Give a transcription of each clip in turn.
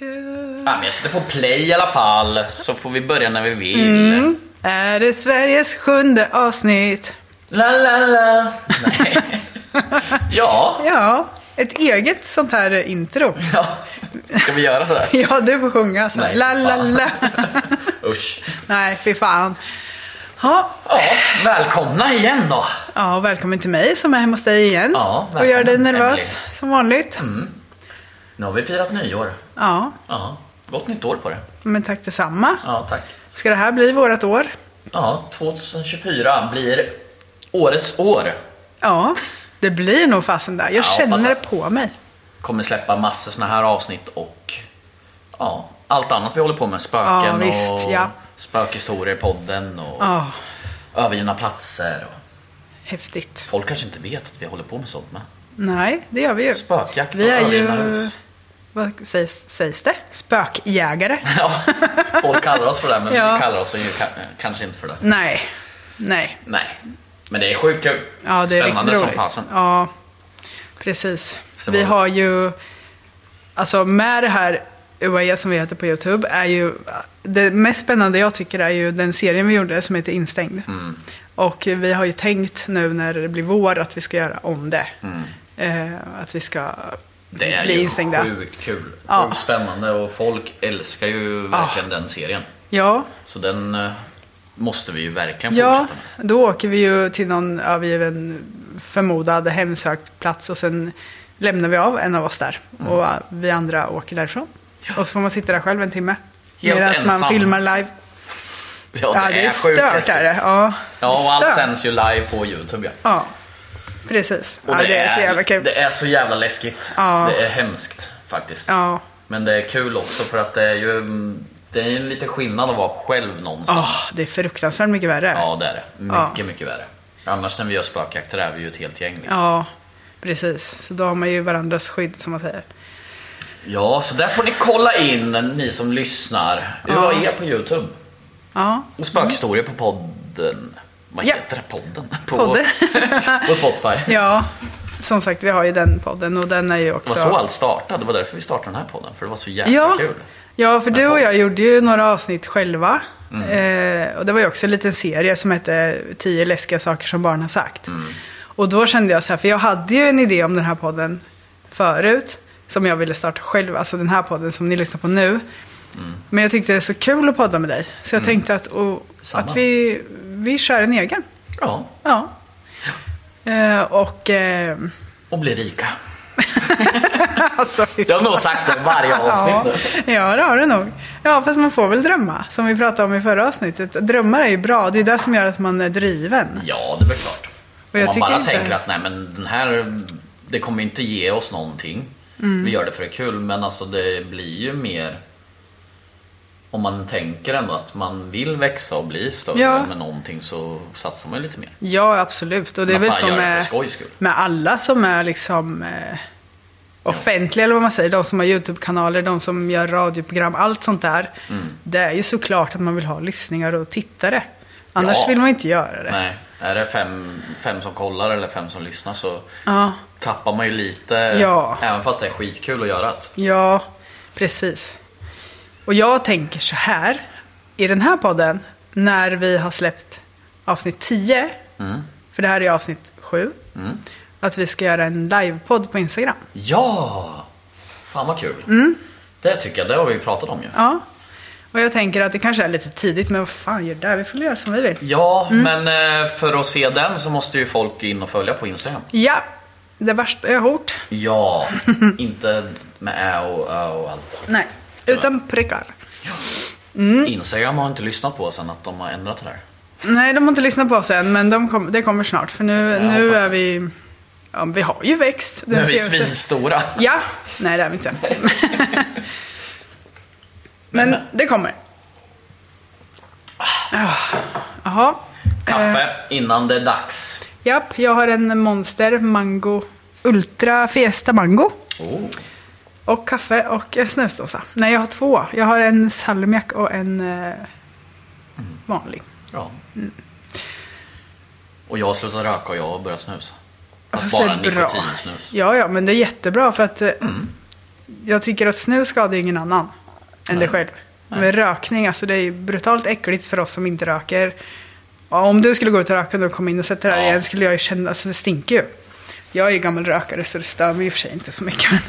Ja, men jag sätter på play i alla fall, så får vi börja när vi vill. Är det Sveriges sjunde avsnitt? La, la, la. Nej. ja. Ja, ett eget sånt här intro. ja, ska vi göra det? Ja, du får sjunga så. Nej, La, la, la. Usch. Nej, fy fan. Ja, Ja, välkomna igen då. ja, välkommen till mig som är hemma hos dig igen. Ja, och gör dig nervös som vanligt. Nu har vi firat nyår. Ja, Ja, gott nytt år på det. men tack detsamma. Ja, tack. Ska det här bli vårt år? Ja, 2024 blir årets år. Ja, det blir nog fasen där. Jag Ja, känner det på mig. Kommer släppa massor såna här avsnitt och ja, allt annat vi håller på med. Spöken Ja, visst, och ja. spökhistorier, podden och Ja, övergivna platser. Och häftigt. folk kanske inte vet att vi håller på med sånt med. Nej, det gör vi ju. Spökjakt och Vi är övergivna ju... hus. Vad sägs, sägs det? Spökjägare? Ja, folk kallar oss för det, men Ja. vi kallar oss ju ka- kanske inte för det. Nej. Nej. Nej, men det är sjukt kul. Ja, det är Spännande riktigt som roligt. fasen. Ja, precis. Så vi har ju, alltså med det här UAE som vi heter på YouTube, är ju, det mest spännande jag tycker är ju den serien vi gjorde som heter Instängd. Mm. Och vi har ju tänkt nu när det blir vår att vi ska göra om det. Eh, att vi ska Mm. Det är bli ju instängda. sjukt kul. Ja. Sjukt spännande och folk älskar ju verkligen den serien. Ja, Så den eh, måste vi ju verkligen Ja, fortsätta med. då åker vi ju till någon övergiven förmodad hemsökt plats och sen lämnar vi av en av oss där. Mm. Och vi andra åker därifrån. Och så får man sitta där själv en timme. Helt Medan man ensam. filmar live. Ja, Ja, det är sjukt stört är det. Ja, Ja, och det är allt sänds ju live på YouTube ja. Ja, precis. Och ja, det, är så jävla kul. Det är så jävla läskigt. Ja. Det är hemskt faktiskt. Ja, Men det är kul också för att det är ju det är en lite skillnad att vara själv någonstans. Åh, det är fruktansvärt mycket värre. Ja, det är det. Mycket, Ja. mycket värre. Annars när vi gör spökjakter är vi ju ett helt gäng. Liksom. Ja, precis. Så då har man ju varandras skydd som man säger. Ja, så där får ni kolla in, ni som lyssnar. UAE på YouTube. Ja, Och spökhistorier på podden. Vad Ja. heter det? Podden? På, Podden. på Spotify. ja. Som sagt, vi har ju den podden och den är ju Det också... var så allt startade. Det var därför vi startade den här podden. För det var så jävla Ja, kul. ja för du och jag gjorde ju några avsnitt själva. Mm. Eh, och det var ju också en liten serie som hette 10 läskiga saker som barn har sagt. Mm. Och då kände jag så här, för jag hade ju en idé om den här podden förut. Som jag ville starta själv, alltså den här podden som ni lyssnar på nu. Mm. Men jag tyckte det är så kul att podda med dig. Så jag tänkte att, och, att vi, vi kör en egen. Ja, Ja. Eh, och... Eh, och bli rika. alltså, Jag har nog sagt det varje avsnitt Ja, ja, det har du nog. Ja, fast man får väl drömma. Som vi pratade om i förra avsnittet. Drömmar är ju bra. Det är det som gör att man är driven. Ja, det är väl klart. Och Om man bara inte- tänker att nej men den här, det kommer inte ge oss någonting. Mm. Vi gör det för det är kul, men alltså det blir ju mer om man tänker ändå att man vill växa och bli större Ja. med någonting så satsar man ju lite mer. Ja, absolut. Och det är väl som med, med alla som är liksom eh, offentliga, eller vad man säger, de som har YouTube-kanaler, de som gör radioprogram, allt sånt där. Mm. Det är ju såklart att man vill ha lyssningar och tittare. Annars Ja. vill man inte göra det. Nej, är det fem, fem som kollar eller fem som lyssnar så Ja. tappar man ju lite. Ja. Även fast det är skitkul att göra det. Ja, precis. Och jag tänker så här, i den här podden, när vi har släppt avsnitt 10, Mm. för det här är avsnitt 7, att vi ska göra en livepodd på Instagram. Ja! Fan vad kul. Mm. Det tycker jag, det har vi ju pratat om ju. Ja, och jag tänker att det kanske är lite tidigt, men vad fan gör det? Vi får göra som vi vill. Ja, Mm. men eh, för att se den så måste ju folk in och följa på Instagram. Ja, det värsta jag har hört. Ja, inte med ä och ö och allt. Nej, utan prickar. Instagram har inte lyssnat på sen att de har ändrat det där. Nej, de har inte lyssnat på oss än, men de kom, det kommer snart. För nu, nu är vi... Ja, vi har ju växt. Nu är vi svinstora. Ja, nej det är vi inte. Men det kommer. Ah, Jaha. Kaffe Eh, innan det är dags. japp, jag har en Monster Mango Ultra Fiesta Mango. Oh. Och kaffe och en snusdosa. Nej, jag har två. Jag har en salmiak och en eh, vanlig. Ja. Mm. Och jag har slutat röka och jag har börjat snusa. Fast bara nikotinsnus. Ja, ja, men det är jättebra för att eh, Mm. jag tycker att snus skadar ingen annan än dig själv. Nej. Men rökning, alltså det är brutalt äckligt för oss som inte röker. Och om du skulle gå ut och röka och komma in och sätta dig Ja. igen skulle jag ju känna, alltså det stinker ju. Jag är ju gammal rökare så det stör mig i och för sig inte så mycket. Men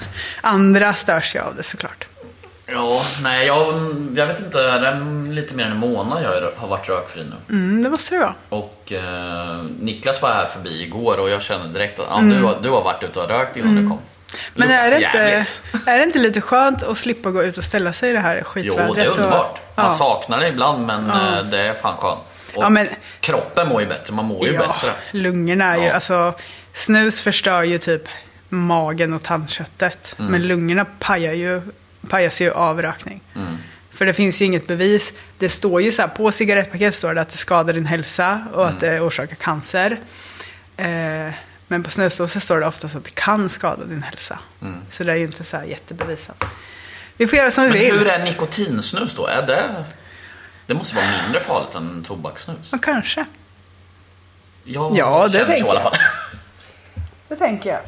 andra störs ju av det såklart. Ja, nej jag, jag vet inte, det är lite mer än en månad jag har varit rökfri nu. Mm, det måste det vara. Och eh, Niklas var här förbi igår och jag kände direkt att ah, du, har, du har varit ute och rökt innan du kom. Mm. Men är det, inte, är det inte lite skönt att slippa gå ut och ställa sig i det här Jo, skitvädret? det är underbart. Och, Man ja. saknar det ibland men eh, det är fan skönt. Och Ja, men- kroppen mår ju bättre, man mår ju ja, bättre. lungorna är ju, Ja. alltså snus förstör ju typ magen och tandköttet. Mm. Men lungorna pajar ju, pajas ju av rökning. Mm. För det finns ju inget bevis. Det står ju så här, på cigarettpaket står det att det skadar din hälsa och att Mm. det orsakar cancer. Eh, men på snusdosor står det oftast att det kan skada din hälsa. Så det är ju inte så här jättebevisat. Vi får göra som vi Mm. Men vill. hur är nikotinsnus då? Är det... Det måste vara mindre farligt än tobakssnus. Ja, kanske. Jag Ja, det känner så tänker i alla fall. Det tänker jag.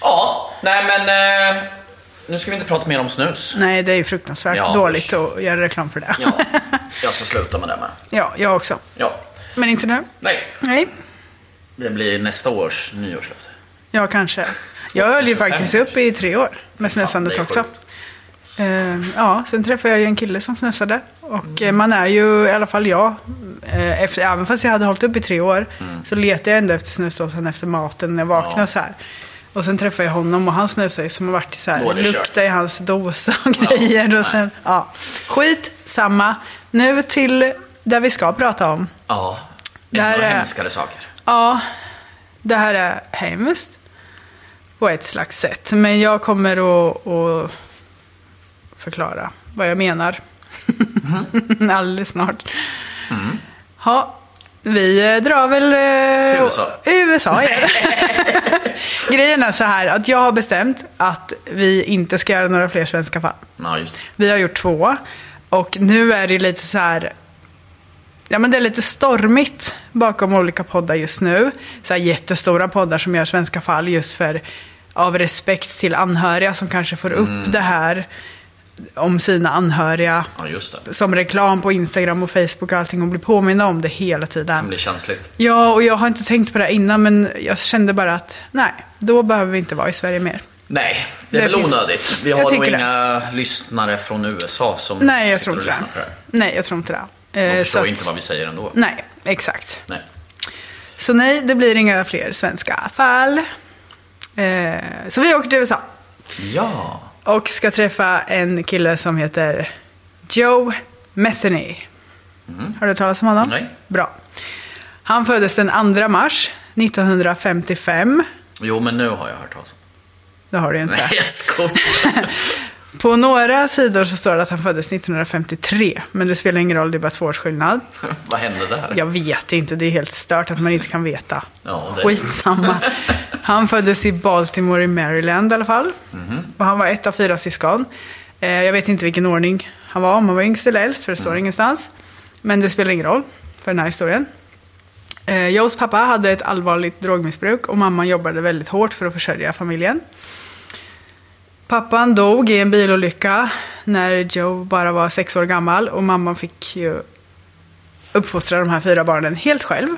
Ja, nej men... Eh, nu ska vi inte prata mer om snus. Nej, det är ju fruktansvärt Ja, dåligt usch. att göra reklam för det. Ja, jag ska sluta med det med. ja, jag också. Ja, Men inte nu. nej. Nej, Det blir nästa års nyårslöfte. ja kanske. Jag höll ju 2025 faktiskt upp i tre år med snusandet det är också. sjukt. Eh, ja, sen träffade jag ju en kille som snusade. Och eh, man är ju, i alla fall jag, eh, efter, även fast jag hade hållit upp i tre år, så letade jag ändå efter snusdosan efter maten när jag vaknade Ja. så här. Och sen träffade jag honom och han snusade ju som har varit så här, är det kört. lukta i hans dosa och grejer. nej. och sen, ja. Skit, samma. Nu till där vi ska prata om. Ja, Det här är- hemskare saker. Ja, det här är hemskt på ett slags sätt. Men jag kommer att, att förklara vad jag menar. Alldeles snart. Ja, vi eh, drar väl... eh, Till USA. USA igen. Grejen är så här att jag har bestämt att vi inte ska göra några fler svenska fall. Ja, just det. Vi har gjort två. Och nu är det lite så här... Ja, men det är lite stormigt bakom olika poddar just nu. Så här jättestora poddar som gör svenska fall just för av respekt till anhöriga som kanske får upp Mm. det här om sina anhöriga Ja, det. som reklam på Instagram och Facebook och allting och blir påminna om det hela Det tiden. blir känsligt. Ja, och jag har inte tänkt på det innan men jag kände bara att nej, då behöver vi inte vara i Sverige mer. Nej, det är Det väl finns- onödigt. Vi har nog det. inga lyssnare från USA som Nej, jag tror inte det. det. Nej, jag tror inte det. De Eh, förstår att- inte vad vi säger ändå. Nej, exakt. Nej. Så nej, det blir inga fler svenska fall. Eh, så vi åker till USA Ja. Och ska träffa en kille som heter Joe Metheny. Har du hört talas om honom? Nej. Bra. Han föddes den 2 mars 1955. Jo, men nu har jag hört talas om Det har du inte. Nej, jag skojar. På några sidor så står det att han föddes 1953. Men det spelar ingen roll, det är bara två års skillnad. vad hände där? Jag vet inte, det är helt stört att man inte kan veta. Ja, det- Skitsamma. Han föddes i Baltimore i Maryland i alla fall. Och han var ett av fyra syskon. Eh, jag vet inte vilken ordning han var, om han var yngst eller äldst, för det står ingenstans. Men det spelar ingen roll för den här historien. Eh, Joes pappa hade ett allvarligt drogmissbruk och mamman jobbade väldigt hårt för att försörja familjen. Pappan dog i en bilolycka när Joe bara var sex år gammal och mamman fick ju uppfostra de här fyra barnen helt själv.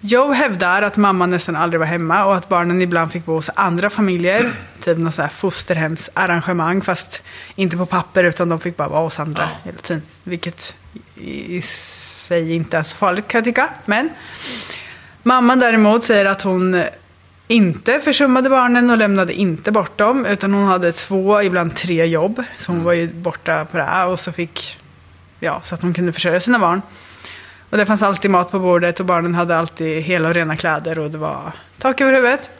Joe hävdar att mamman nästan aldrig var hemma och att barnen ibland fick bo hos andra familjer. Typ något så här fosterhemsarrangemang fast inte på papper utan de fick bara vara hos andra Ja. hela tiden. Vilket i sig inte är så farligt kan jag tycka. Men mamman däremot säger att hon inte försummade barnen och lämnade inte bort dem. Utan hon hade två, ibland tre jobb. Så hon var ju borta på det här och så fick, ja, så att hon kunde försörja sina barn. Och det fanns alltid mat på bordet och barnen hade alltid hela och rena kläder och det var tak över huvudet.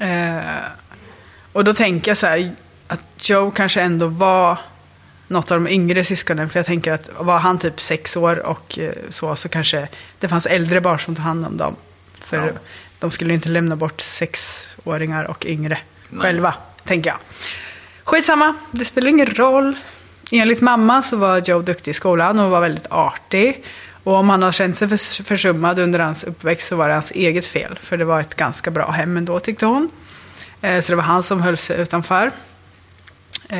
Eh, och då tänker jag så här att Joe kanske ändå var något av de yngre syskonen. För jag tänker att var han typ sex år och eh, så, så kanske det fanns äldre barn som tog hand om dem. För Ja. De skulle inte lämna bort sexåringar och yngre Nej. själva, tänker jag. Skitsamma, det spelar ingen roll. Enligt mamma så var Joe duktig i skolan och var väldigt artig. Och om han har känt sig förs- försummad under hans uppväxt så var det hans eget fel. För det var ett ganska bra hem ändå tyckte hon. Eh, Så det var han som höll sig utanför. Eh,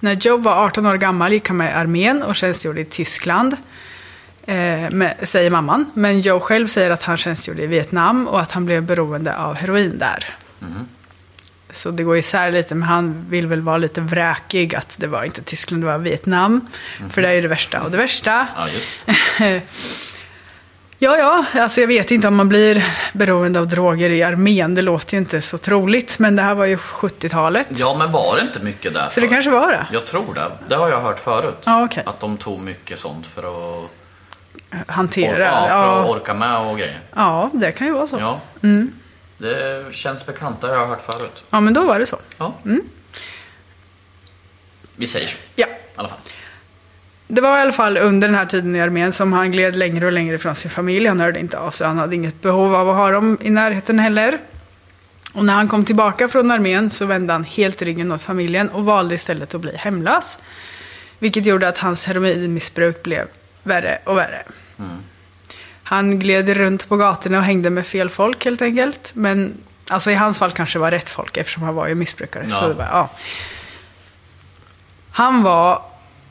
när Joe var 18 år gammal gick han med i armén och tjänstgjorde i Tyskland. Eh, med, säger mamman. Men Joe själv säger att han tjänstgjorde i Vietnam och att han blev beroende av heroin där. Så det går isär lite, men han vill väl vara lite vräkig att det var inte Tyskland, det var Vietnam. För det är ju det värsta och det värsta. Ja, just. Ja, ja, alltså jag vet inte om man blir beroende av droger i armén. Det låter ju inte så troligt, men det här var ju 70-talet. Ja, men var det inte mycket där Så det kanske var det. Jag tror det. Det har jag hört förut. Ja, okej. Att de tog mycket sånt för att, Hantera. ja, för att Ja, orka med och grejer. ja, det kan ju vara så. Ja, Ja. Det känns bekant, det har jag hört förut. men då var det så. Ja. Vi säger så, Ja. i alla fall. Det var i alla fall under den här tiden i armén som han gled längre och längre från sin familj. Han hörde inte av sig, han hade inget behov av att ha dem i närheten heller. Och när han kom tillbaka från armén så vände han helt ryggen åt familjen och valde istället att bli hemlös. Vilket gjorde att hans heroinmissbruk blev värre och värre. Han gled runt på gatorna och hängde med fel folk helt enkelt. Men alltså i hans fall kanske det var rätt folk eftersom han var ju missbrukare. Ja. Så det var, ja. Han var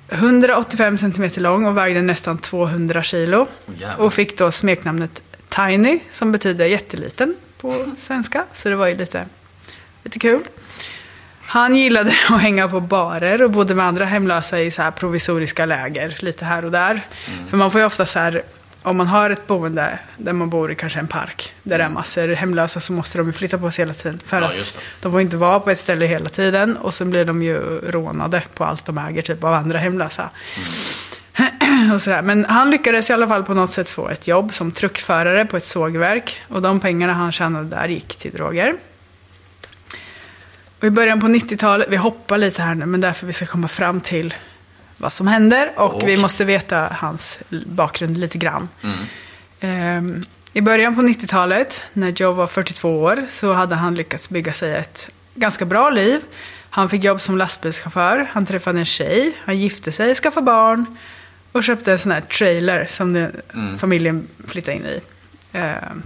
185 centimeter lång och vägde nästan 200 kilo. jävlar. och fick då smeknamnet Tiny, som betyder jätteliten på svenska. Så det var ju lite, lite kul. Han gillade att hänga på barer och bodde med andra hemlösa i så här provisoriska läger lite här och där. Mm. För man får ju ofta så här, om man har ett boende där man bor i kanske en park, där det är massor hemlösa så måste de ju flytta på sig hela tiden. För Ja, att de får inte vara på ett ställe hela tiden och sen blir de ju rånade på allt de äger, typ av andra hemlösa. och sådär. Men han lyckades i alla fall på något sätt få ett jobb som truckförare på ett sågverk. Och de pengarna han tjänade där gick till droger. Och i början på 90-talet, vi hoppar lite här nu, men därför vi ska komma fram till vad som händer. Och vi Okej. måste veta hans bakgrund lite grann. Ehm, I början på 90-talet, när Joe var 42 år, så hade han lyckats bygga sig ett ganska bra liv. Han fick jobb som lastbilschaufför, han träffade en tjej, han gifte sig, skaffade barn och köpte en sån här trailer som den, familjen flyttade in i. Ehm,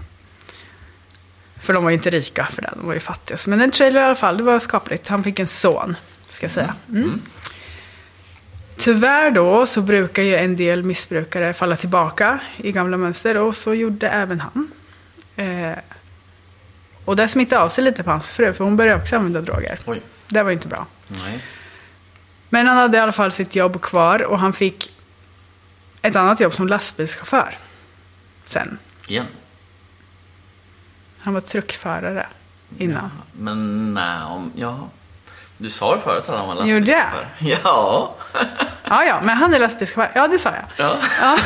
för de var ju inte rika för det, de var ju fattiga. Men en trailer i alla fall, det var skapligt. Han fick en son, ska jag säga. Mm. Tyvärr då så brukar ju en del missbrukare falla tillbaka i gamla mönster och så gjorde även han. Eh, och det smittade av sig lite på hans fru för hon började också använda droger. Oj. Det var ju inte bra. Nej. Men han hade i alla fall sitt jobb kvar och han fick ett annat jobb som lastbilschaufför. Sen. Igen. Han var truckförare innan. Men nej, om... Ja. Du sa ju förut att han var Gjorde jag? lastbilschaufför. Ja. Ja, ja, men han är lastbilschaufför. Ja, det sa jag. ja.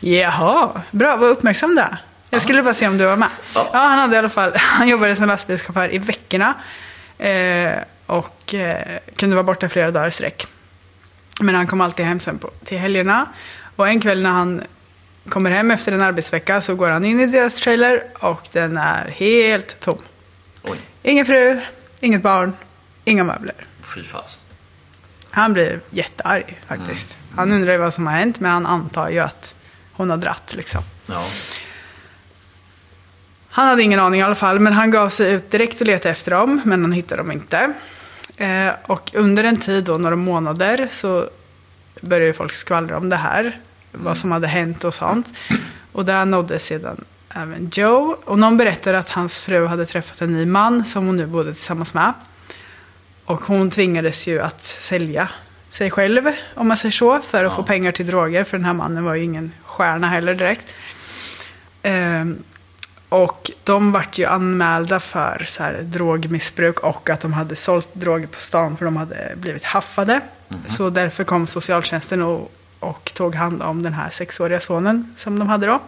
Jaha, bra, vad uppmärksam du är. Jag skulle bara se om du var med. Ja. Ja, han hade i alla fall, han jobbade som lastbilschaufför i veckorna. Eh, och eh, kunde vara borta flera dagar i sträck. Men han kom alltid hem sen på, till helgerna. Och en kväll när han kommer hem efter en arbetsvecka så går han in i deras trailer och den är helt tom. Oj, Ingen fru, inget barn, inga möbler. fy fas. Han blir jättearg faktiskt. Han undrar ju vad som har hänt men han antar ju att hon har dratt liksom. Ja. Han hade ingen aning i alla fall, men han gav sig ut direkt och letade efter dem, men han hittade dem inte. Eh, och under en tid, då, några månader, så började folk skvallra om det här. Vad som hade hänt och sånt. Och där nådde sedan även Joe. Och någon berättade att hans fru hade träffat en ny man som hon nu bodde tillsammans med. Och hon tvingades ju att sälja sig själv, om man säger så, för att få pengar till droger. För den här mannen var ju ingen stjärna heller direkt. Ehm, och de vart ju anmälda för så här, drogmissbruk och att de hade sålt droger på stan för de hade blivit haffade. Så därför kom socialtjänsten och, och tog hand om den här sexåriga sonen som de hade då.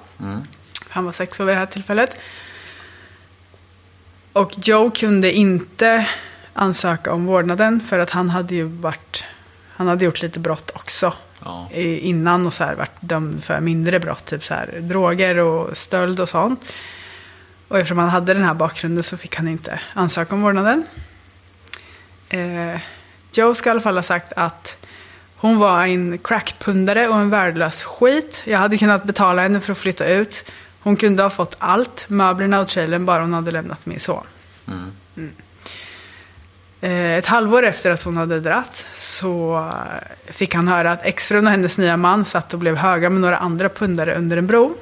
Han var sex år vid det här tillfället. Och Joe kunde inte ansöka om vårdnaden för att han hade ju varit, han hade gjort lite brott också. Ja. Innan och så här varit dömd för mindre brott, typ så här droger och stöld och sånt. Och eftersom han hade den här bakgrunden så fick han inte ansöka om vårdnaden. Eh, Joe ska i alla fall ha sagt att hon var en crackpundare och en värdelös skit. Jag hade kunnat betala henne för att flytta ut. Hon kunde ha fått allt, möblerna och trailern, bara hon hade lämnat min son. Mm. Eh, Ett halvår efter att hon hade dratt så eh, fick han höra att exfrun och hennes nya man satt och blev höga med några andra pundare under en bro.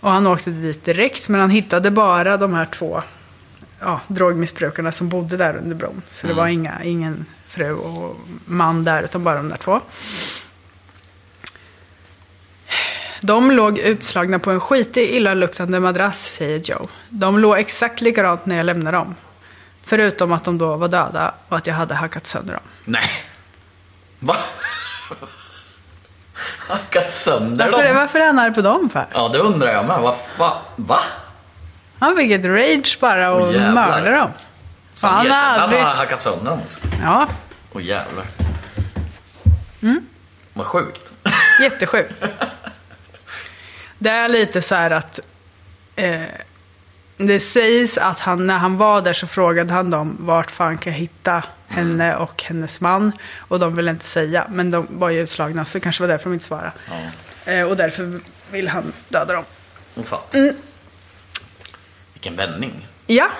Och han åkte dit direkt, men han hittade bara de här två ja, drogmissbrukarna som bodde där under bron. Så det var inga, ingen fru och man där, utan bara de där två. De låg utslagna på en skitig, illaluktande madrass, säger Joe. De låg exakt likadant när jag lämnade dem. Förutom att de då var döda och att jag hade hackat sönder dem. Nej. Va? Hackat sönder Varför, dem? varför är han arg på dem för? Ja, det undrar jag med. Vad fan? Va? Han fick ett rage bara och jävlar. mördade dem. Så han har aldrig- han har hackat sönder dem också? Ja, Åh jävlar. Mm. Vad sjukt. jättesjukt. Det är lite så här att eh, det sägs att han, när han var där så frågade han dem vart fan kan jag hitta henne och hennes man. Och de ville inte säga, men de var ju utslagna så det kanske var därför de inte svarade. Eh, och därför vill han döda dem. Åh fan. Mm. Vilken vändning. Ja,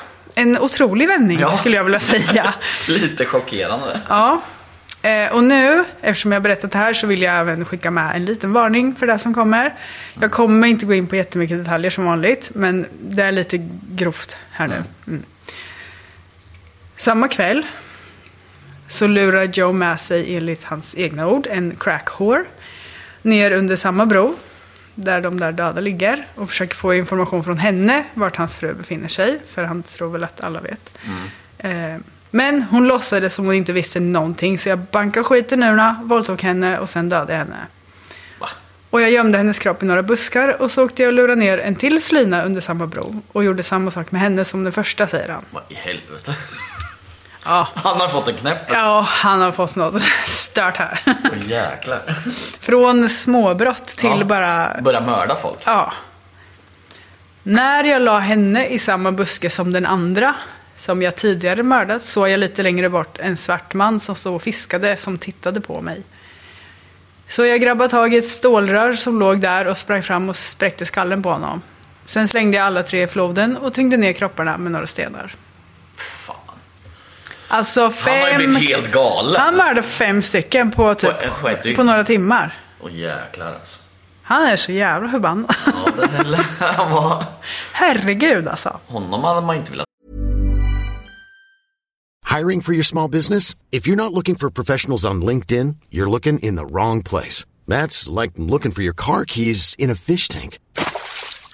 en otrolig vändning Ja. skulle jag vilja säga. Lite chockerande. Ja, eh, och nu, eftersom jag har berättat det här, så vill jag även skicka med en liten varning för det som kommer. Jag kommer inte gå in på jättemycket detaljer som vanligt, men det är lite grovt här nu. Mm. Samma kväll så lurar Joe med sig, enligt hans egna ord, en crack-whore ner under samma bro där de där döda ligger och försöker få information från henne vart hans fru befinner sig. För han tror väl att alla vet. Eh, men hon låtsades som hon inte visste någonting så jag bankade skiten ur henne, våldtog henne och sen dödade jag henne. Va? Och jag gömde hennes kropp i några buskar och så åkte jag och lurade ner en till slyna under samma bro. Och gjorde samma sak med henne som den första, säger han. Vad i helvete. Ja, Han har fått en knäpp. ja han har fått något stört här. Åh jäklar. Från småbrott till Ja. bara Börja mörda folk. Ja. När jag la henne i samma buske som den andra, som jag tidigare mördat, såg jag lite längre bort en svart man som stod och fiskade, som tittade på mig. Så jag grabbade tag i ett stålrör som låg där och sprang fram och spräckte skallen på honom. Sen slängde jag alla tre i floden och tyngde ner kropparna med några stenar. Alltså Han har ju fem... blivit helt galen. Han mördade fem stycken på, typ, På på några timmar. Åh jäklar alltså. Han är så jävla förbannad. Ja, det lär han vara. Herregud alltså. Honom hade man inte velat Hiring for your small business? If you're not looking for professionals on LinkedIn, you're looking in the wrong place. That's like looking for your car keys in a fish tank.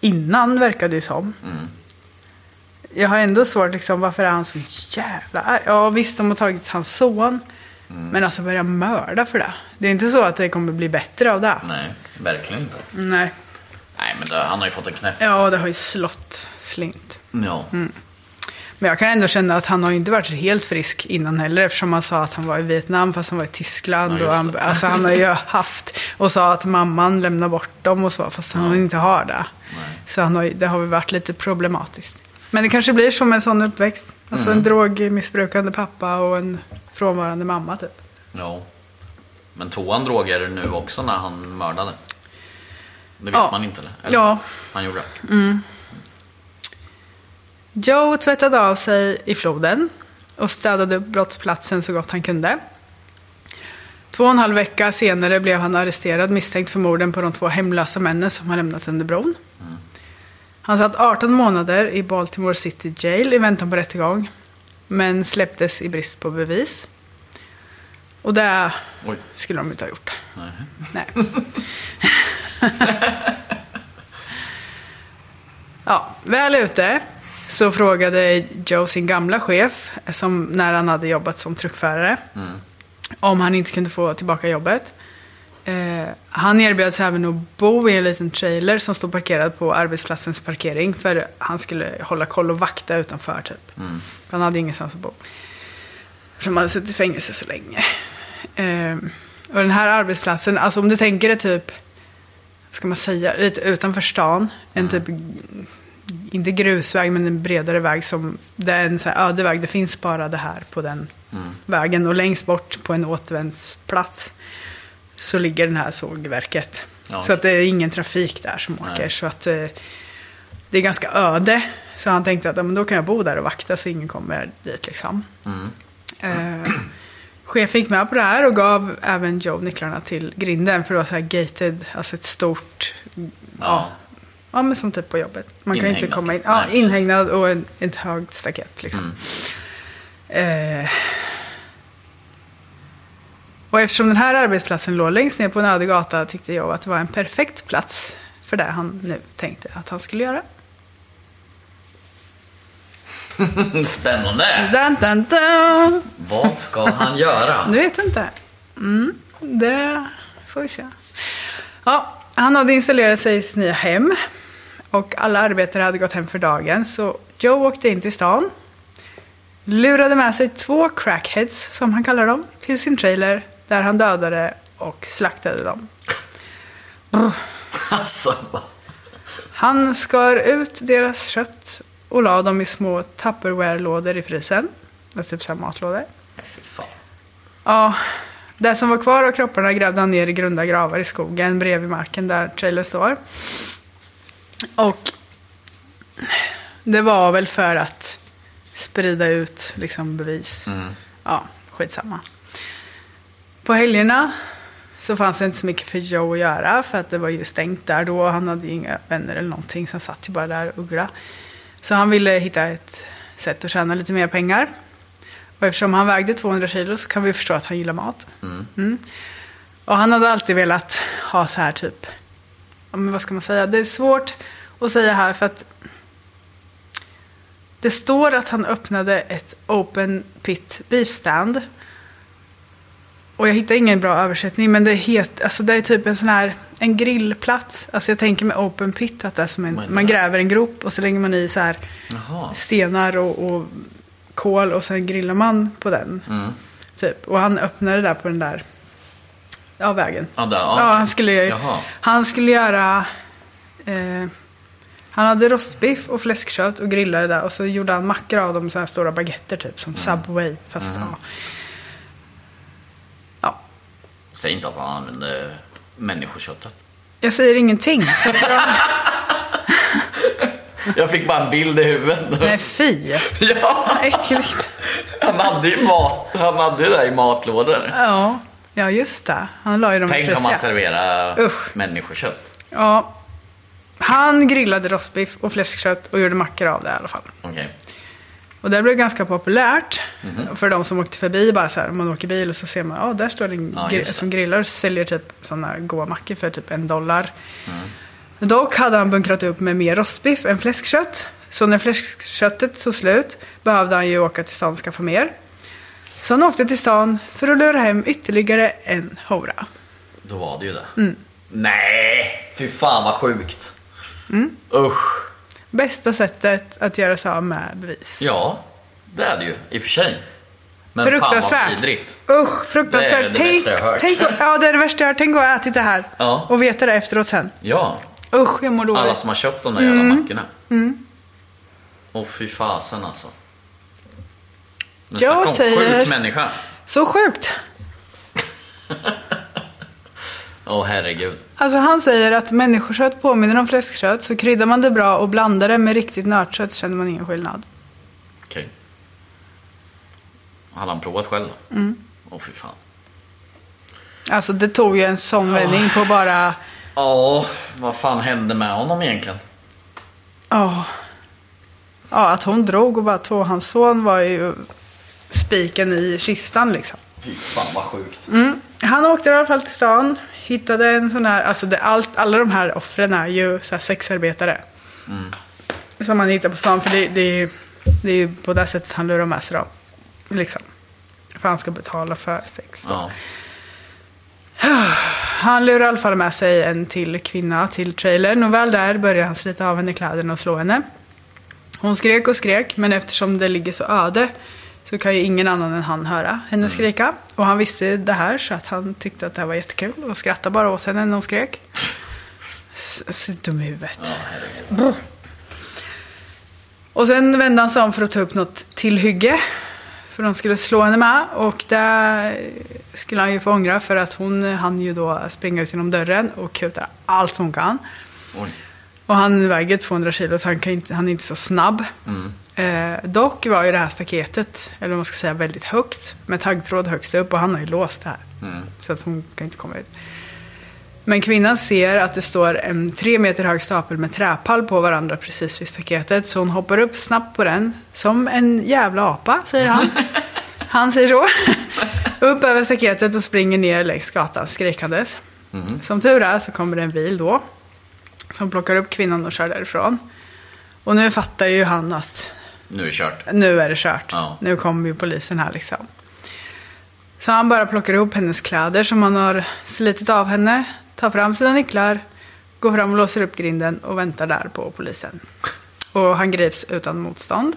innan verkade det som. Mm. Jag har ändå svårt liksom, varför är han så jävla arg? Ja visst, de har tagit hans son. Mm. Men alltså börja mörda för det. Det är inte så att det kommer bli bättre av det. Nej, verkligen inte. Nej. Nej, men det, han har ju fått en knäpp. Ja, det har ju slått slint. Ja. Men jag kan ändå känna att han har inte varit helt frisk innan heller eftersom han sa att han var i Vietnam fast han var i Tyskland. Ja, och han, alltså, han har ju haft och sa att mamman lämnar bort dem och så fast han inte har det. Så han har, det har väl varit lite problematiskt. Men det kanske blir som en sån uppväxt. Alltså Mm. en drogmissbrukande pappa och en frånvarande mamma typ. ja. Men tog han droger nu också när han mördade? Det vet Ja. man inte eller? eller? Ja. Han gjorde det? Joe tvättade av sig i floden och städade upp brottsplatsen så gott han kunde. Två och en halv vecka senare blev han arresterad misstänkt för morden på de två hemlösa männen som han lämnat under bron. Han satt 18 månader i Baltimore City Jail i väntan på rättegång, men släpptes i brist på bevis. Och det Oj. skulle de inte ha gjort. Nej. Nej. ja, väl ute så frågade Joe sin gamla chef, som, när han hade jobbat som truckförare, om han inte kunde få tillbaka jobbet. Eh, han erbjöds även att bo i en liten trailer som stod parkerad på arbetsplatsens parkering för han skulle hålla koll och vakta utanför typ. Han hade ingenstans att bo. För man hade suttit i fängelse så länge. Eh, och den här arbetsplatsen, alltså om du tänker dig typ, ska man säga, lite utanför stan. En typ, inte grusväg men en bredare väg som, det är en så här öde väg. Det finns bara det här på den vägen. Och längst bort på en återvändsplats så ligger den här sågverket. Ja. Så att det är ingen trafik där som åker. Så att eh, det är ganska öde. Så han tänkte att ja, men då kan jag bo där och vakta så ingen kommer dit liksom. Eh, chefen gick med på det här och gav även Joe nycklarna till grinden. För det var så här gated, alltså ett stort... Ja. Ja, men som typ på jobbet. Man kan inte Inhägnad. komma in. Nej, Ja. Mm. inhägnad och en, ett högt staket liksom. Eh, och eftersom den här arbetsplatsen låg längst ner på en öde gata tyckte jag att det var en perfekt plats för det han nu tänkte att han skulle göra. Spännande! Dun, dun, dun. Vad ska han göra? Du vet inte. Mm, det får vi se. Ja, han hade installerat sig i sitt nya hem. Och alla arbetare hade gått hem för dagen. Så Joe åkte in till stan. Lurade med sig två crackheads, som han kallar dem, till sin trailer. Där han dödade och slaktade dem. Alltså, Han skar ut deras kött och la dem i små Tupperware-lådor i frysen. Det är typ så här matlådor. fy fan. Ja, det som var kvar av kropparna grävde han ner i grunda gravar i skogen bredvid marken där trailern står. Och det var väl för att sprida ut liksom bevis. Ja, skitsamma. På helgerna så fanns det inte så mycket för Joe att göra för att det var ju stängt där då. Han hade ju inga vänner eller någonting så han satt ju bara där och uggla. Så han ville hitta ett sätt att tjäna lite mer pengar. Och eftersom han vägde 200 kilo så kan vi förstå att han gillar mat. Mm. Och han hade alltid velat ha så här typ, men vad ska man säga, det är svårt att säga här för att det står att han öppnade ett open pit beef stand. Och jag hittar ingen bra översättning men det är, het, alltså det är typ en sån här en grillplats. Alltså jag tänker med open pit att det är som en, man gräver en grop och så lägger man i så här Jaha. stenar och, och kol och sen grillar man på den. Mm. Typ. Och han öppnade där på den där ja, vägen. Ja, där, ja, Ja, han skulle, Jaha. han skulle göra... Eh, han hade rostbiff och fläskkött och grillade där. Och så gjorde han mackor av dem, så här stora baguetter typ. Mm. Som Subway. Fast ja. ja. Säg inte att han använde människoköttet. Jag säger ingenting. Jag, Jag fick bara en bild i huvudet. Nej, fy. Ja, Äckligt. han hade ju mat, han hade det i matlådor. Ja, ja just det. Han la ju dem i Tänk om man serverar Usch. människokött. Ja. Han grillade rostbiff och fläskkött och gjorde mackor av det i alla fall. Okej. Och det blev ganska populärt Mhm. för de som åkte förbi. Bara så här, om man åker bil och så ser man, ja där står det en Ja, det. som grillar och säljer typ sådana goda mackor för typ en dollar. Mm. Dock hade han bunkrat upp med mer rostbiff än fläskkött. Så när fläskköttet tog slut behövde han ju åka till stan och skaffa mer. Så han åkte till stan för att lura hem ytterligare en hora. Då var det ju det. Mm. Nej, fy fan vad sjukt. Usch. Bästa sättet att göra sig av med bevis. Ja, det är det ju i och för sig. Men fan vad Fruktansvärt. vidrigt. Usch, fruktansvärt. Det är det tänk, värsta jag hört. tänk, ja, det är det värsta jag hört. Tänk att ha ätit det här Ja. och veta det efteråt sen. Ja, Usch, jag mår dåligt. alla som har köpt de där jävla mackorna. Åh fy fasen alltså. Men Jag om säger- sjuk människa. Så sjukt. Åh herregud. Alltså han säger att människokött påminner om fläskkött, så kryddar man det bra och blandar det med riktigt nötkött känner man ingen skillnad. Okej. Hade han provat själv då? Mm. Åh fy fan. Alltså det tog ju en sån vändning på bara... Ja, vad fan hände med honom egentligen? Ja. Ja, att hon drog och bara tog hans son var ju spiken i kistan liksom. Fy fan vad sjukt. Mm. Han åkte i alla fall till stan, hittade en sån här, alltså det, allt, alla de här offren är ju så sexarbetare. Som han hittar på stan, för det, det, det är ju på det sättet han lurar med sig dem. Liksom. För han ska betala för sex. Då. Ja. Han lurar i alla fall med sig en till kvinna till trailern och väl där börjar han slita av henne kläderna och slå henne. Hon skrek och skrek, men eftersom det ligger så öde så kan ju ingen annan än han höra henne skrika. Och han visste det här så att han tyckte att det här var jättekul och skrattade bara åt henne när hon skrek. Så dum i huvudet. Ja. Och sen vände han sig om för att ta upp något tillhygge. För de skulle slå henne med. Och där skulle han ju få ångra för att hon hann ju då springa ut genom dörren och kuta allt hon kan. Oj. Och han väger 200 kilo så han, kan inte, han är inte så snabb. Eh, dock var ju det här staketet, eller man ska säga, väldigt högt. Med taggtråd högst upp och han har ju låst det här. Så att hon kan inte komma ut. Men kvinnan ser att det står en tre meter hög stapel med träpall på varandra precis vid staketet. Så hon hoppar upp snabbt på den. Som en jävla apa, säger han. Han säger så. upp över staketet och springer ner längs gatan skrikandes. Som tur är så kommer det en bil då. Som plockar upp kvinnan och kör därifrån. Och nu fattar ju han att Nu är det kört. nu är det kört. Ja. Nu kommer ju polisen här liksom. Så han bara plockar ihop hennes kläder som han har slitit av henne. Tar fram sina nycklar. Går fram och låser upp grinden och väntar där på polisen. Och han grips utan motstånd.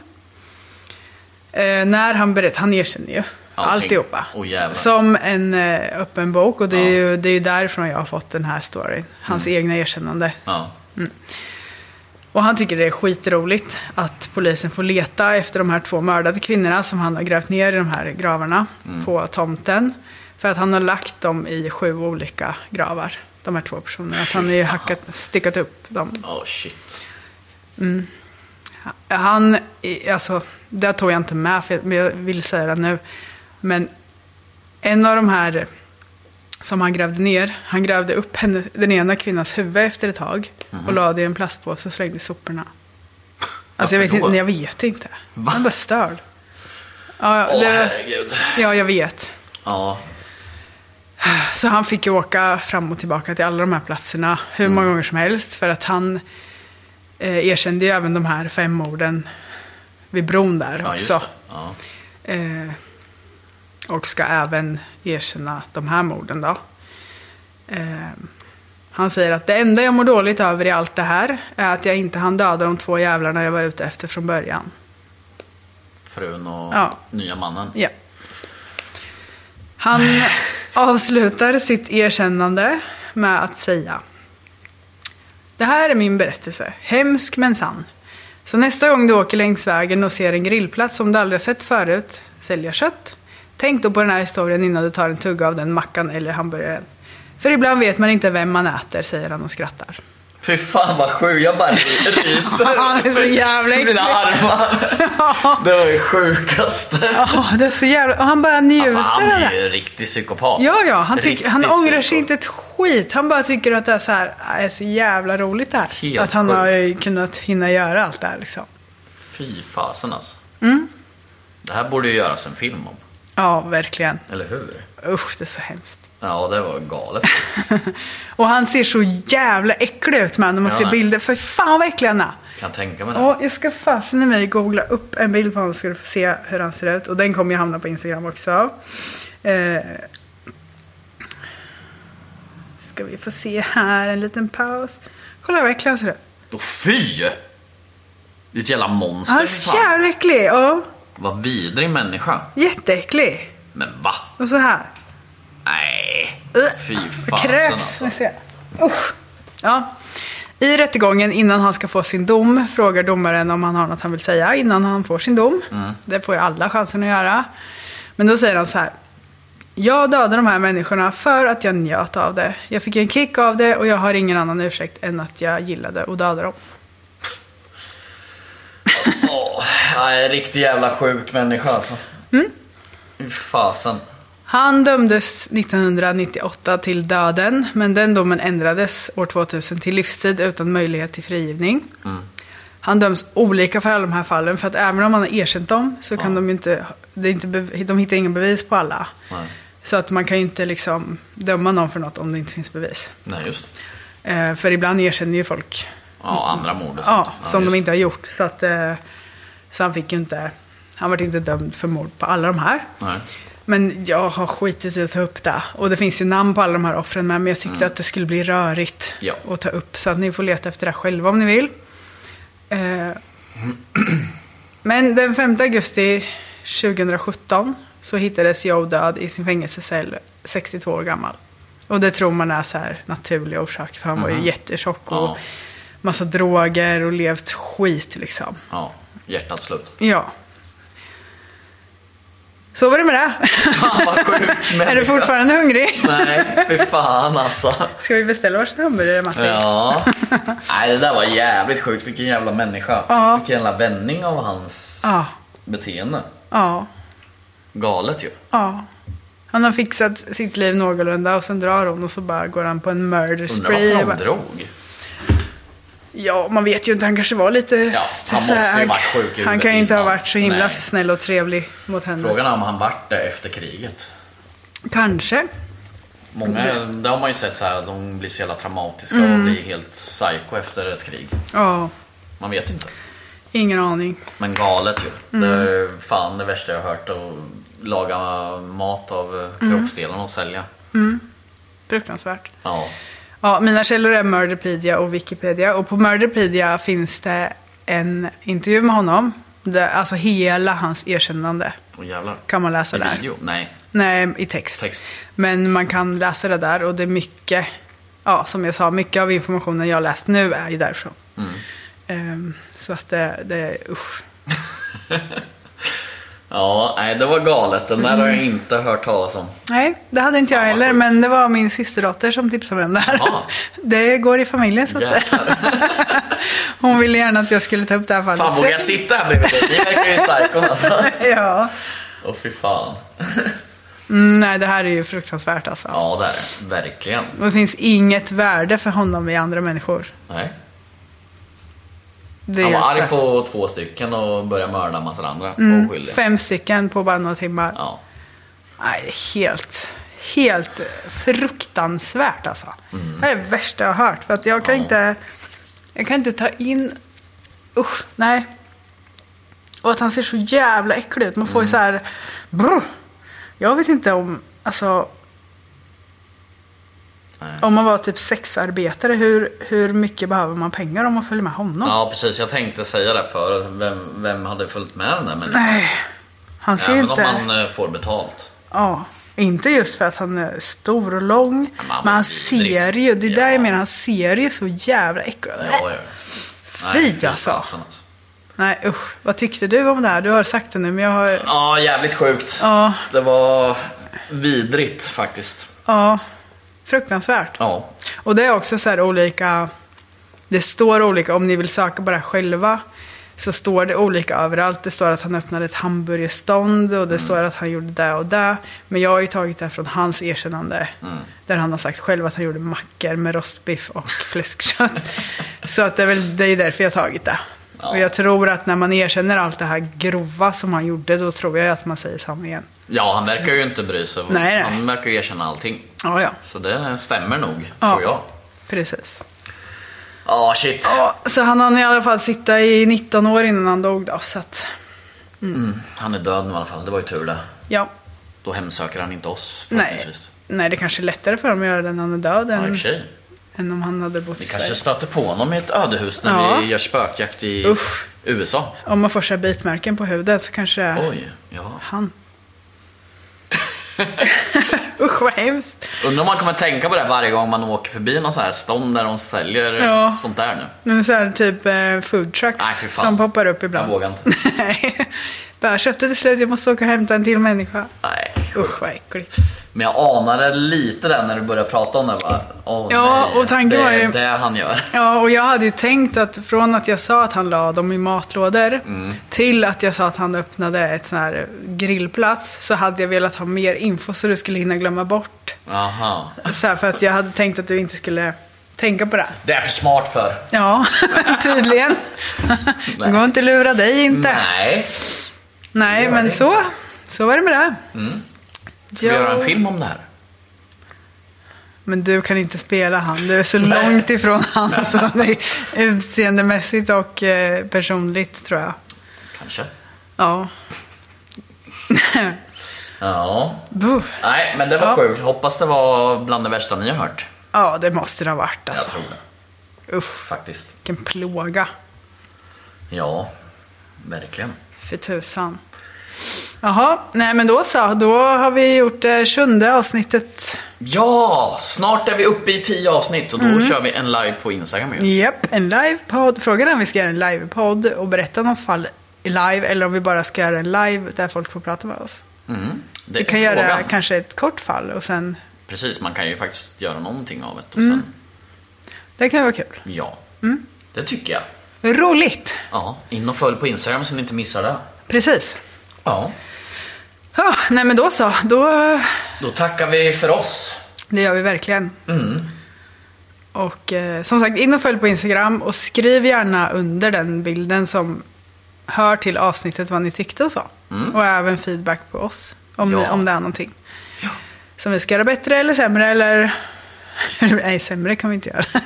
Eh, när han berättar, han erkänner ju Allting. alltihopa. Jävlar. Som en eh, öppen bok och det är, Ja. ju, det är därifrån jag har fått den här storyn. Hans egna erkännande. Ja. Och han tycker det är skitroligt att polisen får leta efter de här två mördade kvinnorna som han har grävt ner i de här gravarna på tomten. För att han har lagt dem i sju olika gravar, de här två personerna. Så han har ju hackat, styckat upp dem. Åh shit. Han, alltså, det tog jag inte med, för jag vill säga det nu. Men en av de här som han grävde ner, han grävde upp henne, den ena kvinnans huvud efter ett tag. Och lade i en plastpåse och slängde i soporna. Alltså jag vet, inte, jag vet inte. Va? Han bara störd. Ja, Åh det, ja, jag vet. Ja. Så han fick ju åka fram och tillbaka till alla de här platserna hur många gånger som helst. För att han eh, erkände ju även de här fem morden vid bron där Ja, just också. det. Ja. Eh, och ska även erkänna de här morden då. Eh, han säger att det enda jag mår dåligt över i allt det här är att jag inte hann döda de två jävlarna jag var ute efter från början. Frun och Ja. nya mannen. Ja. Han avslutar sitt erkännande med att säga Det här är min berättelse, hemsk men sann. Så nästa gång du åker längs vägen och ser en grillplats som du aldrig har sett förut, sälja kött. Tänk då på den här historien innan du tar en tugga av den mackan eller hamburgaren. För ibland vet man inte vem man äter, säger han och skrattar. Fy fan vad sjukt, jag bara ryser. Han är så jävla äcklig. Mina armar. Det var det sjukaste. Ja, det är så jävla... Och han bara njuter Alltså han är ju en riktig psykopat. Ja, ja, han, tycker, han ångrar sig inte ett skit. Han bara tycker att det är så, här, är så jävla roligt det här. Helt att han sjukt. har kunnat hinna göra allt det här liksom. Fy fasen alltså. Mm. Det här borde ju göras en film om. Ja, verkligen. Eller hur? Usch, det är så hemskt. Ja, det var galet. Och han ser så jävla äcklig ut man när man Ja, ser nej. bilder. För fan vad äcklig han är. Kan tänka mig det. Ja, jag ska fasen i mig googla upp en bild på honom så du får se hur han ser ut. Och den kommer ju hamna på Instagram också. Eh, ska vi få se här, en liten paus. Kolla vad äcklig han ser ut. Åh fy! Det är ett jävla monster. Han är så jävla äcklig. Ja, Vad vidrig människa. jätteäcklig. Men va? Och så här. Nej. Fy fasen kräks. alltså. Usch. Ja. I rättegången innan han ska få sin dom frågar domaren om han har något han vill säga innan han får sin dom. Mm. Det får ju alla chansen att göra. Men då säger han så här. Jag dödade de här människorna för att jag njöt av det. Jag fick en kick av det och jag har ingen annan ursäkt än att jag gillade att döda dem. Åh, jag är en riktigt jävla sjuk människa alltså. Mm. Fasen. Han dömdes 1998 till döden, men den domen ändrades år 2000 till livstid utan möjlighet till frigivning. Han döms olika för alla de här fallen, för att även om han har erkänt dem så kan de ju inte, det inte, de hittar ingen bevis på alla. Nej. Så att man kan ju inte liksom döma någon för något om det inte finns bevis. Nej, just. Eh, för ibland erkänner ju folk Ja, andra mord och ja, sånt. som just de inte har gjort. Så, att, eh, så han fick ju inte, han var inte dömd för mord på alla de här. Nej. Men jag har skitit i att ta upp det. Och det finns ju namn på alla de här offren med. Men jag tyckte att det skulle bli rörigt Ja. att ta upp. Så att ni får leta efter det själva om ni vill. Eh, men den 5 augusti 2017 så hittades Joe död i sin fängelsecell, 62 år gammal. Och det tror man är så här naturliga orsaker. För han var ju jättetjock och Ja. massa droger och levt skit liksom. Ja, hjärtat slut. Ja. Så var det med det. Fan vad sjuk är du fortfarande hungrig? Nej, fy fan alltså. Ska vi beställa varsin hamburgare Martin? Ja. Nej, det där var jävligt sjukt. Vilken jävla människa. Ja. Vilken jävla vändning av hans Ja. beteende. Ja. Galet ju. ja. Han har fixat sitt liv någorlunda och sen drar hon och så bara går han på en murder Undrar spree. varför Bara- de drog. Ja, man vet ju inte. Han kanske var lite... han så måste ju varit sjuk Han kan ju inte ha varit så himla Nej. snäll och trevlig mot henne. Frågan är om han vart det efter kriget. Kanske. Många, det har man ju sett så här, de blir så jävla traumatiska Mm. och blir helt psycho efter ett krig. Ja, Man vet inte. ingen aning. Men galet ju. Mm. Det är fan det värsta jag har hört. Att laga mat av eh, Mm. kroppsdelarna och sälja. Fruktansvärt. Ja. Ja, mina källor är Murderpedia och Wikipedia. Och på Murderpedia finns det en intervju med honom. Där, alltså hela hans erkännande Och jävlar. kan man läsa I där. video? Nej. Nej, i text. Text. Men man kan läsa det där och det är mycket, ja som jag sa, mycket av informationen jag läst nu är ju därifrån. Mm. Ehm, så att det, det usch. Ja, nej det var galet. Den där har jag inte hört talas om. Nej, det hade inte jag vad heller, men det var min systerdotter som tipsade mig om det här. Jaha. Det går i familjen så att säga. Jäklar. Hon ville gärna att jag skulle ta upp det här fallet. Fan vågar jag sitta här bredvid dig? Ni verkar ju psykon alltså. ja. Åh fy fan. Mm, nej, det här är ju fruktansvärt alltså. Ja det är det. Verkligen. Det finns inget värde för honom i andra människor. Nej. Han var arg på två stycken och började mörda en massa andra Mm, oskyldiga. fem stycken på bara några timmar. Ja. Nej, helt, helt fruktansvärt alltså. Det är det värsta jag har hört. För att jag kan Ja. inte, jag kan inte ta in, usch, nej. Och att han ser så jävla äcklig ut. Man får ju så här, brr. Jag vet inte om, alltså. Om man var typ sexarbetare, hur, hur mycket behöver man pengar om man följer med honom? ja precis, jag tänkte säga det för Vem, vem hade följt med den där människan? Nej, han ser Även inte... om man eh, får betalt. Ja, inte just för att han är stor och lång. men han men han ser ju, det är där Ja. jag menar, han ser ju så jävla äcklig ut. Ja, ja. Fy, alltså. alltså. Nej usch, vad tyckte du om det här? Du har sagt det nu, men jag har... Ja, jävligt sjukt. Ja, Det var vidrigt faktiskt. ja, fruktansvärt. Ja. Och det är också så här olika Det står olika, om ni vill söka här själva, så står det olika överallt. Det står att han öppnade ett hamburgerstånd och det står att han gjorde det och det. Men jag har ju tagit det från hans erkännande. Där han har sagt själv att han gjorde mackor med rostbiff och fläskkött. så att det är väl det är därför jag har tagit det. Och jag tror att när man erkänner allt det här grova som han gjorde, då tror jag att man säger sanningen. Ja, han verkar ju inte bry sig. Nej, nej. Han verkar ju erkänna allting. Ja, ja. Så det stämmer nog, Ja. tror jag. Precis. Ja, shit. Ja, så han hann i alla fall sitta i 19 år innan han dog då. Så att, Han är död nu i alla fall, det var ju tur det. ja. Då hemsöker han inte oss Nej. Nej, det kanske är lättare för honom att göra det när han är död Ja, än, sig. Än om han hade bott i Vi Sverige. kanske stöter på honom i ett ödehus när Ja. vi gör spökjakt i Usch. USA. Om man får sig bitmärken på huvudet så kanske är Oj, ja. han. Usch vad hemskt. Undrar om man kommer tänka på det varje gång man åker förbi någon sån här stånd där de säljer Ja. sånt där nu. Men så här, typ eh, food trucks Nej, som poppar upp ibland. Jag vågar inte. Nej. Bara köpte till slut, jag måste åka och hämta en till människa. Nej. Usch vad äckligt. Men jag anade lite där när du började prata om det. Bara, Åh, Ja, nej, och tanken det var ju- det han gör. Ja, och jag hade ju tänkt att från att jag sa att han la dem i matlådor Mm. till att jag sa att han öppnade ett sån här grillplats så hade jag velat ha mer info så du skulle hinna glömma bort. Aha. Så här, för att jag hade tänkt att du inte skulle tänka på det. Det är för smart för. Ja, tydligen. Det går inte att lura dig inte. Nej. Nej, men så, så var det med det. Ska vi göra en film om det här? Men du kan inte spela han. Du är så långt ifrån han så det är utseendemässigt och eh, personligt tror jag. Kanske. Ja. Ja. Buh. Nej, men det var Ja. sjukt. Hoppas det var bland det värsta ni har hört. Ja, det måste det ha varit Jag alltså. tror det. Usch, Faktiskt. vilken plåga. Ja, verkligen. För tusan. Jaha, nej men då så. Då har vi gjort det sjunde avsnittet. Ja, snart är vi uppe i tio avsnitt och då Mm. kör vi en live på Instagram ju. Japp, en livepodd. Frågan är om vi ska göra en livepodd och berätta något fall i live eller om vi bara ska göra en live där folk får prata med oss. Mm. Det Vi kan göra frågan. kanske ett kort fall och sen, Precis, man kan ju faktiskt göra någonting av det. Och Mm. sen, det kan ju vara kul. ja, Mm. det tycker jag. Roligt! Ja, in och följ på Instagram så ni inte missar det. Precis. Ja, Ja, nej men då så. Då, då tackar vi för oss. det gör vi verkligen. Mm. Och eh, som sagt, in och följ på Instagram och skriv gärna under den bilden som hör till avsnittet vad ni tyckte och så. Och även feedback på oss. Om, Mm. Ja. det, om det är någonting. Som vi ska göra bättre eller sämre eller... Nej, sämre kan vi inte göra.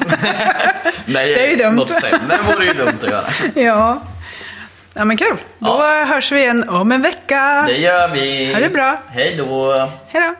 Nej, Det är ju dumt. Något sämre vore ju dumt att göra. ja. Ja men kul. Då hörs vi igen om en vecka. Det gör vi. Ha det bra. Hej då. Hej då.